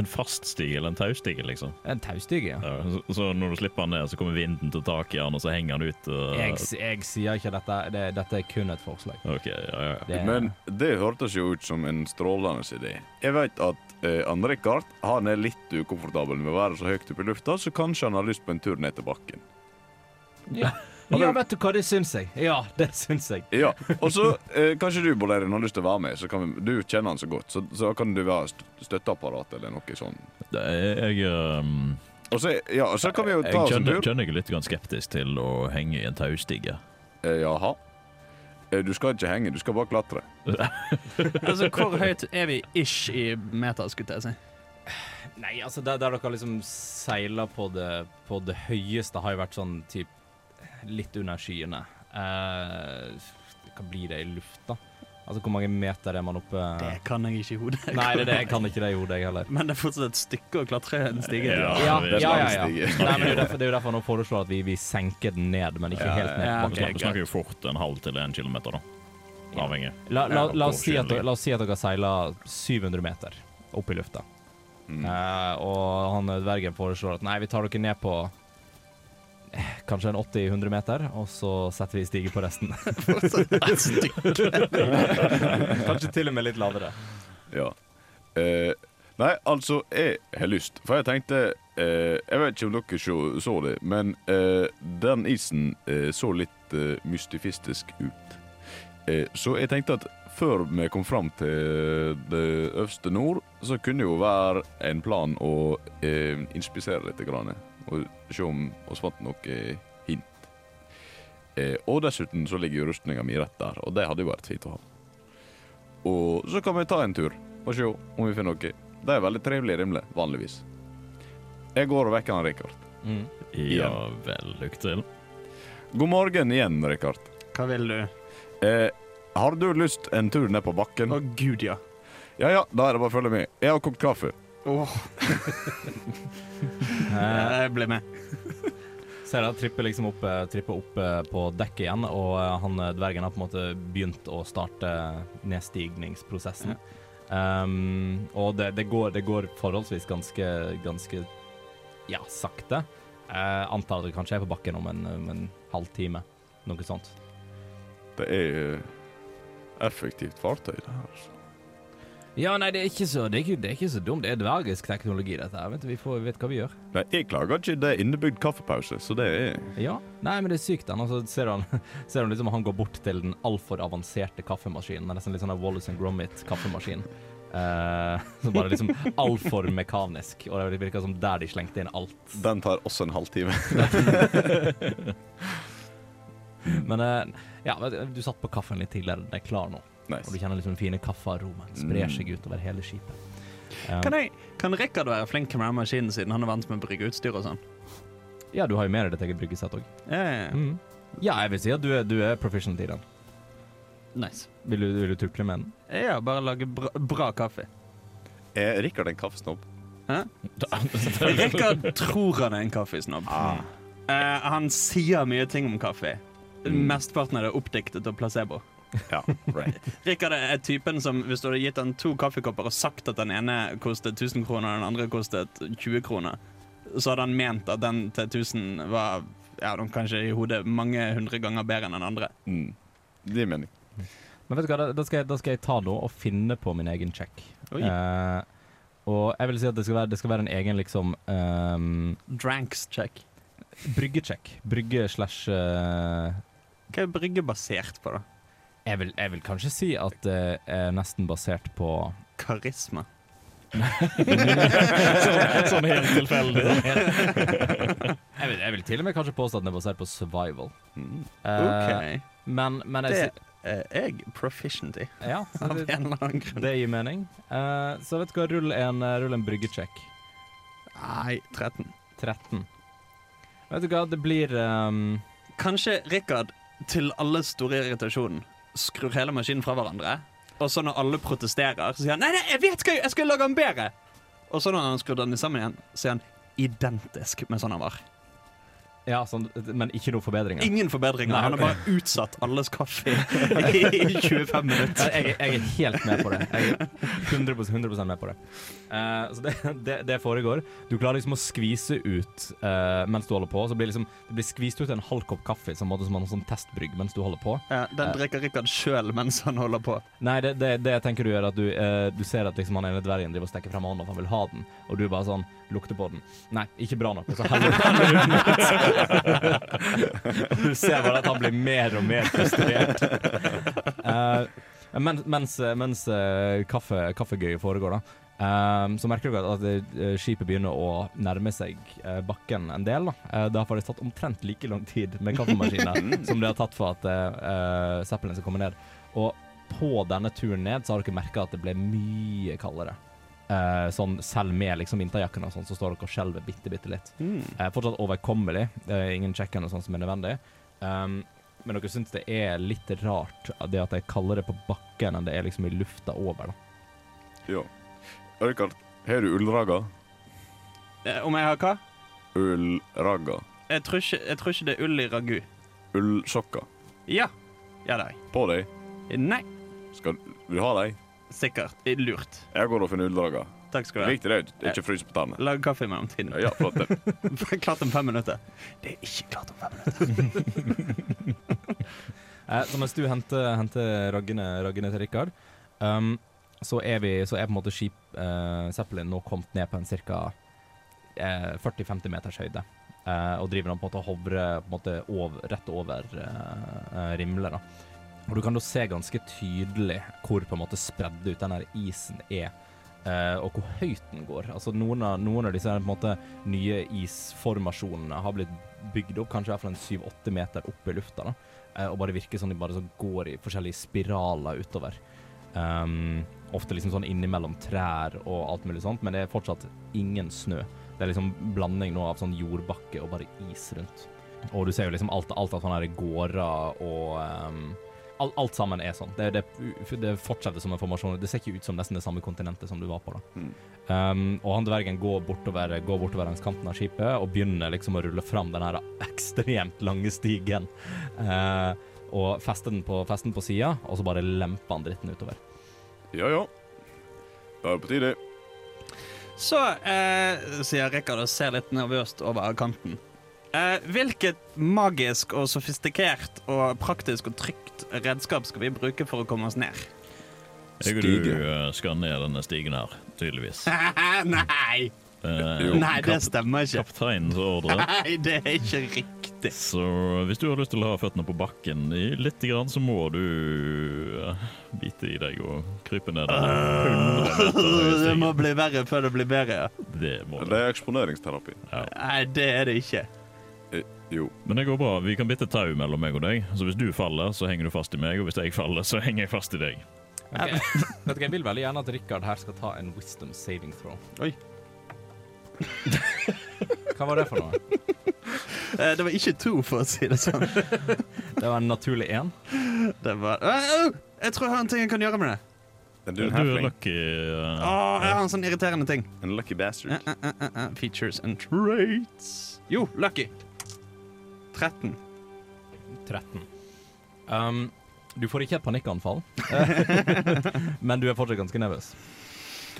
En fast stige eller en taustige, liksom. En taustige, ja. Ja, så, så når du slipper den ned, så kommer vinden til tak i den, og så henger den ut. og- Jeg, jeg sier ikke dette. Det, dette er kun et forslag. OK, ja, ja. Det, Men det hørtes jo ut som en strålende idé. Jeg vet at eh, Ann-Rikard han er litt ukomfortabel med å være så høyt oppe i lufta, så kanskje han har lyst på en tur ned til bakken. ja. Ja, vet du hva, det syns jeg. Ja, det syns jeg. Ja, Og så eh, kanskje du, Bolerian, har lyst til å være med. Så kan vi, du kjenner han så godt, så, så kan du være støtteapparat eller noe sånt. Det er, jeg um, Og så, ja, så kan vi jo ta oss en tur. Jeg kjenner jeg er litt skeptisk til å henge i en taustige. Eh, jaha. Eh, du skal ikke henge, du skal bare klatre. Altså, hvor høyt er vi ish i meter, skulle jeg si? Nei, altså der, der dere liksom seiler på det, på det høyeste, har jo vært sånn typ litt under skyene. Uh, hva blir det i lufta? Altså hvor mange meter er man oppe Det kan jeg ikke i hodet. Nei, det det. Jeg kan ikke det i hodet, jeg heller. Men det er fortsatt et stykke å klatre en stige. Ja. Ja, det ja, ja. ja. Nei, men det er jo derfor, det er jo derfor han foreslår at vi, vi senker den ned, men ikke Ja, helt ned. ja, okay, Vi snakker, snakker jo fort en halv til en kilometer, da. Avhengig. La, la, Ja, la, oss si at, la oss si at dere seiler 700 meter opp i lufta, Mm. Uh, og han eh, dvergen foreslår at nei, vi tar dere ned på kanskje en 80-100 meter, og så setter vi stige på resten. Kanskje til og med litt lavere. Ja. Eh, nei, altså, jeg har lyst. For jeg tenkte eh, Jeg vet ikke om dere så, så det, men eh, den isen eh, så litt eh, mystifistisk ut. Eh, så jeg tenkte at før vi kom fram til det øverste nord, så kunne det jo være en plan å eh, inspisere litt. Grann, og se om vi fant noe hint. Eh, og dessuten så ligger jo rustninga mi rett der, og det hadde jo vært fint å ha. Og så kan vi ta en tur og se om vi finner noe. Det er veldig trivelig rimelig, vanligvis. Jeg går og vekker han Rikard. Mm. Ja vel, lykke til. God morgen igjen, Rikard. Hva vil du? Eh, har du lyst en tur ned på bakken? Å gud, ja. Ja ja, da er det bare å følge med. Jeg har kokt kaffe. Åh, Eh, jeg ble med. ser jeg tripper liksom opp, eh, tripper opp eh, på dekket igjen, og eh, han dvergen har på en måte begynt å starte nedstigningsprosessen. Um, og det, det, går, det går forholdsvis ganske, ganske ja, sakte. Jeg antar det kanskje er på bakken om en, om en halvtime, noe sånt. Det er effektivt fartøy, det her. Ja, nei, det er ikke så, det er ikke, det er ikke så dumt. Det er dvergisk teknologi, dette her. Vet du, vi, får, vet hva vi gjør. Nei, jeg klager ikke. Det er innebygd kaffepause, så det er Ja. Nei, men det er sykt. den. Og så ser han, ser han liksom han går bort til den altfor avanserte kaffemaskinen. Det er Nesten litt sånn Wallace and Gromit-kaffemaskin. Uh, som bare liksom altfor mekanisk. Og det virker som der de slengte inn alt. Den tar også en halvtime. Men uh, ja, du, du satt på kaffen litt tidligere. Den er klar nå. Og du kjenner liksom fine kaffearomaen sprer Mm. seg utover hele skipet. Um, Kan, jeg, kan Rikard være flink med den maskinen siden han er vant med å brygge utstyr og sånn? ja, du har jo med deg ditt eget bryggesett òg. Ja, ja, ja. Mm. Ja, jeg vil si at du er, du er proficient i den. Nice. Vil du, vil du tukle med den? Ja, bare lage bra, bra kaffe. Er Rikard en kaffesnobb? Rikard tror han er en kaffesnobb. Ah. Uh, han sier mye ting om kaffe. Mm. Mesteparten er det oppdiktet og placebo. Ja, right. Rikard er typen som hvis du hadde gitt han to kaffekopper og sagt at den ene kostet 1000 kroner og den andre kostet 20 kroner, så hadde han ment at den til 1000 var ja, de kanskje i hodet mange hundre ganger bedre enn den andre. Mm. Det gir mening. Men vet du hva, da, da, skal jeg, da skal jeg ta nå og finne på min egen check. Oi. Eh, og jeg vil si at det skal være, det skal være en egen liksom um, Dranks check. bryggecheck. Brygge slash uh, Hva er brygge basert på, da? Jeg, vil, jeg vil kanskje si at det er nesten basert på Karisma. Sånn helt tilfeldig. jeg, vil, jeg vil til og med kanskje påstå at den er basert på survival. Mm. Okay. OK. Men, men jeg, Det er jeg proficient i, ja, av det, en eller annen grunn. det gir mening. Uh, så vet du hva, rull en, eh, rull en bryggecheck. Nei, 13. 13. Vet du hva, det blir um... Kanskje Rikard, til alle store irritasjonen, skrur hele maskinen fra hverandre. Og så når alle protesterer, så sier han Nei, nei, jeg vet hva jeg jeg skal lage den bedre! Og så når han skrur den sammen igjen, så er han identisk med sånn han var. Ja, sånn, men ikke noe forbedringer. Ingen forbedringer. Nei, Han har bare utsatt alles kaffe i 25 minutter. Jeg, jeg, er helt med på det. Jeg er 100, 100 med på det. Uh, så det, det, det foregår. Du klarer liksom å skvise ut uh, mens du holder på. Så blir liksom, det blir skvist ut en halv kopp kaffe som, måte, som en sånn testbrygg mens du holder på. Ja, den drikker Rikard sjøl mens han holder på. Nei, det, det, det tenker du gjør, at du, uh, du ser at liksom han ene dvergen driver og stikker frem hånda for han vil ha den, og du bare sånn lukter på den. Nei, ikke bra nok. Og så heller den ut. Du ser bare at han blir mer og mer frustrert. Uh, mens mens, mens eh, kaffe, kaffegøyet foregår, da. eh, så merker dere at eh, skipet begynner å nærme seg uh, bakken en del. Da. Uh, det har faktisk tatt omtrent like lang tid med kaffemaskiner som det har tatt for at uh, Zeppelin skal komme ned. Og på denne turen ned så har dere merka at det ble mye kaldere. Eh, sånn Selv med liksom vinterjakken og sånn, så står dere og skjelver bitte, bitte litt. Mm. Uh, fortsatt overkommelig. Det er ingen check-in og sånn som er nødvendig. Um, men dere syns det er litt rart det at jeg kaller det på bakken enn det er liksom i lufta over, da. Ja. Rikard, har du ullragga? Eh, Om jeg har hva? Ullragga. Jeg tror ikke, jeg tror ikke det er ull i ragu. Ullsokker. Ja. Ja, det har jeg. På deg. Nei. Skal du ha deg? Sikkert. Lurt. Jeg går og finner ullragga. Takk skal du ha. Viktig det er ikke frys på tennene. Lag kaffe i mellomtiden. Ja, flott. det. klart om fem minutter. Det er ikke klart om fem minutter. Eh, så mens du henter, henter raggene, raggene til Rikard, um, så, er vi, så er på en måte skip eh, Zeppelin nå kommet ned på en ca. Eh, 40-50 meters høyde. Eh, og driver nå på en måte og hovrer på en måte over, rett over eh, eh, rimlet. da. Og du kan da se ganske tydelig hvor på en måte spredd ut den isen er. eh, og hvor høyt den går. Altså Noen av, noen av disse måte nye isformasjonene har blitt bygd opp kanskje i hvert fall en syv-åtte meter opp i lufta. Eh, og bare virker som de bare går i forskjellige spiraler utover. Um, ofte liksom sånn innimellom trær og alt mulig sånt, men det er fortsatt ingen snø. Det er liksom blanding nå av sånn jordbakke og bare is rundt. Og du ser jo liksom alt, alt av sånne gårder og um, alt, alt sammen er sånn. Det, det, det fortsetter som en formasjon. Det ser ikke ut som nesten det samme kontinentet som du var på. da. Mm. Um, og han dvergen går bortover, går bortover langs kanten av skipet og begynner liksom å rulle fram den her ekstremt lange stigen. Uh, og fester den på, fester på sida, og så bare lemper han dritten utover. Ja, ja. Da er det på tide. Så eh, sier Rikard og ser litt nervøst over kanten. Eh, hvilket magisk og sofistikert og praktisk og trygt redskap skal vi bruke for å komme oss ned? Jeg og du eh, skal ned denne stigen her, tydeligvis. Nei! Eh, Nei, det stemmer ikke. Kapteinens ordre. Nei, det er ikke riktig. Så hvis du har lyst til å ha føttene på bakken i litt, grann, så må du eh, bite i deg og krype ned den 100 meter høye Det må stigen. bli verre før det blir bedre. ja. Det må Det Det er eksponeringsterapi. Nei, det er det ikke. Jo. Men det går bra. Vi kan bitte tau mellom meg og deg. Så hvis du faller, så henger du fast i meg, og hvis jeg faller, så henger jeg fast i deg. Okay. Vet du, Jeg vil veldig gjerne at Rikard her skal ta en wisdom saving throw. Oi. Hva var det for noe? Eh, Det var ikke to, for å si det sånn. Det var en naturlig én. Det var! Jeg tror jeg har en ting jeg kan gjøre med det. Du, du er halfling? lucky. Uh, Å, jeg har en sånn irriterende ting. En lucky bastard. Uh, uh, eh, eh, Features and traits. Jo, lucky. 13. 13. Um, du får ikke et panikkanfall, men du er fortsatt ganske nervøs.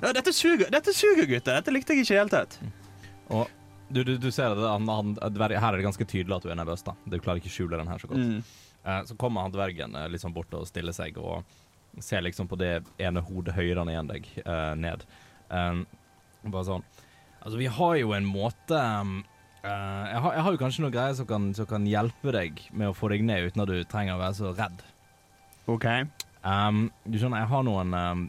Ja, dette suger, dette suger, gutter. Dette likte jeg ikke i det hele tatt. Og du, du, du ser at han, han, her er det ganske tydelig at du er nervøs. da Du klarer ikke å skjule den her så godt. Mm. Uh, så kommer han dvergen liksom bort og stiller seg og ser liksom på det ene hodet høyere enn deg uh, ned. Um, bare sånn Altså, vi har jo en måte um, eh, jeg, har, jeg har jo kanskje noen greier som kan, som kan hjelpe deg med å få deg ned uten at du trenger å være så redd. OK. Um, du skjønner, jeg har noen um,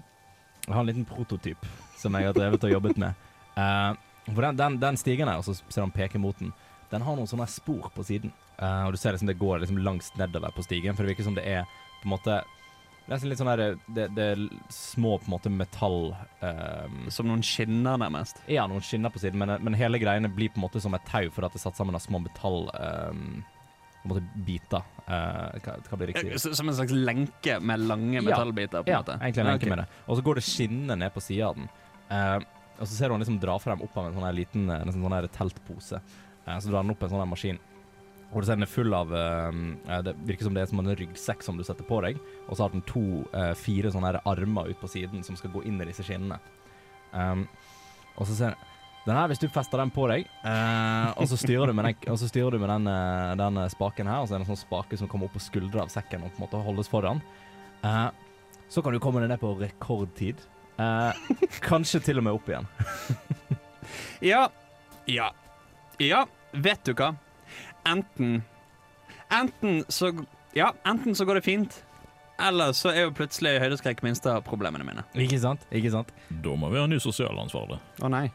Jeg har en liten prototyp som jeg har drevet og jobbet med. Uh, for den, den, den stigen her, og så ser han peke mot den, den har noen sånne spor på siden. Uh, og du ser liksom det går liksom langs nedover på stigen, for det virker som det er på en måte Nesten litt sånn der det, det er små på en måte metall um, Som noen skinner, nærmest. Ja, noen skinner på siden, men, men hele greiene blir på en måte som et tau for at det er satt sammen av små metall um, på en måte biter. Uh, hva, hva blir riktig? S- Som en slags lenke med lange metallbiter? på en Ja, måte. egentlig en lenke med det. Og så går det skinner ned på sida av den. Eh, og så ser du han liksom dra frem opp av en sånn her liten eh, nesten sånn her teltpose. Eh, så drar han opp en sånn her maskin. Og den er full av eh, eh, Det virker som det er som en ryggsekk som du setter på deg. Og så har den to, eh, fire sånne her armer ut på siden som skal gå inn i disse skinnene. Um, og så ser den her, hvis du fester den på deg, uh, og så styrer du med den, du med den, den spaken her, og så er det en sånn spake som kommer opp på skuldra av sekken og på en måte holdes foran, uh, så kan du komme deg ned på rekordtid. Uh, kanskje til og med opp igjen. Ja. Ja. Ja, vet du hva? Enten Enten så Ja, enten så går det fint, eller så er jo plutselig høydeskrekk minste av problemene mine. Ikke sant? Ikke sant? Da må vi ha en ny sosialansvarlig. Å nei.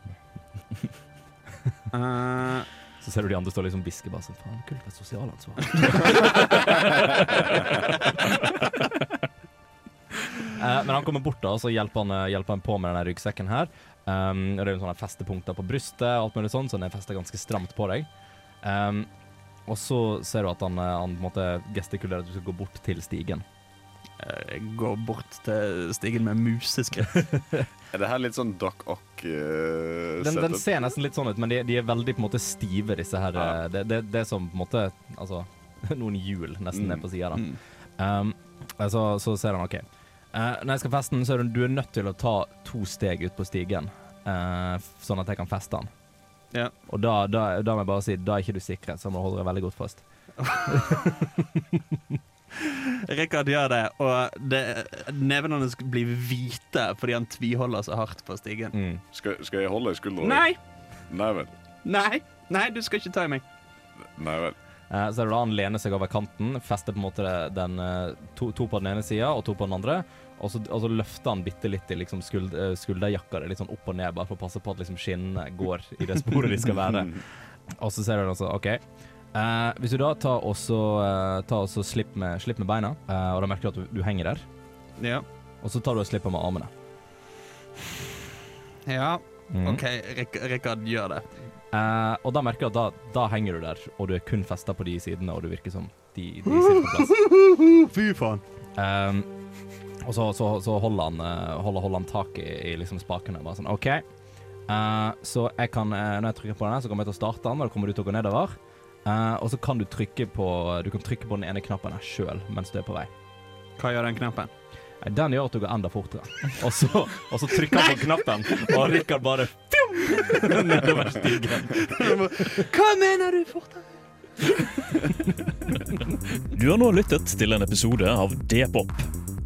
uh, Så ser du de andre står liksom hvisker bare sånn Faen, kult med sosialansvar. Eh, men han kommer bort da, og så hjelper han, eh, hjelper han på med denne ryggsekken her. Um, og det er jo sånne festepunkter på brystet og alt mulig sånn, så den er festet ganske stramt på deg. Um, og så ser du at han, eh, han måte gestikulerer at du skal gå bort til stigen. Jeg går bort til stigen med museskritt. Er det her litt sånn Doc Ock-setup? Den, den ser nesten litt sånn ut, men de, de er veldig på en måte stive, disse her. Ja. eh, Det, det, det er som på en måte Altså noen hjul nesten Mm. ned på sida, da. Mm. Um, så, så ser han OK. Uh, når jeg skal feste den, så er du, du er nødt til å ta to steg ut på stigen, uh, sånn at jeg kan feste den. Ja. Og da, da, da må jeg bare si da er ikke du sikret, så må du holde deg veldig godt fast. Rikard gjør det, og det, nevene hans blir hvite fordi han tviholder så hardt på stigen. Mm. Skal, skal jeg holde i skuldra? Nei! Nei vel. Nei! Nei, du skal ikke ta i meg. Nei vel. Eh, så er det da han lener seg over kanten, fester på en måte den, eh, to, to på den ene sida og to på den andre. Og så, og så løfter han bitte litt i liksom skuld, eh, skulderjakka litt sånn opp og ned, bare for å passe på at liksom skinnene går i det sporet de skal være. Og så ser du altså OK. Uh, hvis du da tar og så eh, tar også slipp med, slipp med beina, uh, og da merker du at du, du henger der, Ja. og så tar du og slipper med armene. ja. Mm. OK, Rik Rikard gjør det. Og da merker du at da, da henger du der, og du er kun festa på de sidene, og du virker som de, de sitter på plass. Fy faen. Um, og så, så, så holder, han, eh, holder, holder han tak i, i liksom spakene. Bare sånn OK. Uh, så jeg kan, eh, når jeg trykker på den, så kommer jeg til å starte den, og da kommer du til å gå nedover. Uh, og så kan du trykke på Du kan trykke på den ene knappen her sjøl mens du er på vei. Hva gjør den knappen? Den gjør at du går enda fortere. Og så, og så trykker han på knappen, og Rikard bare fjum, nedover stigen. Hva mener du fortere? Du har nå lyttet til en episode av D-pop,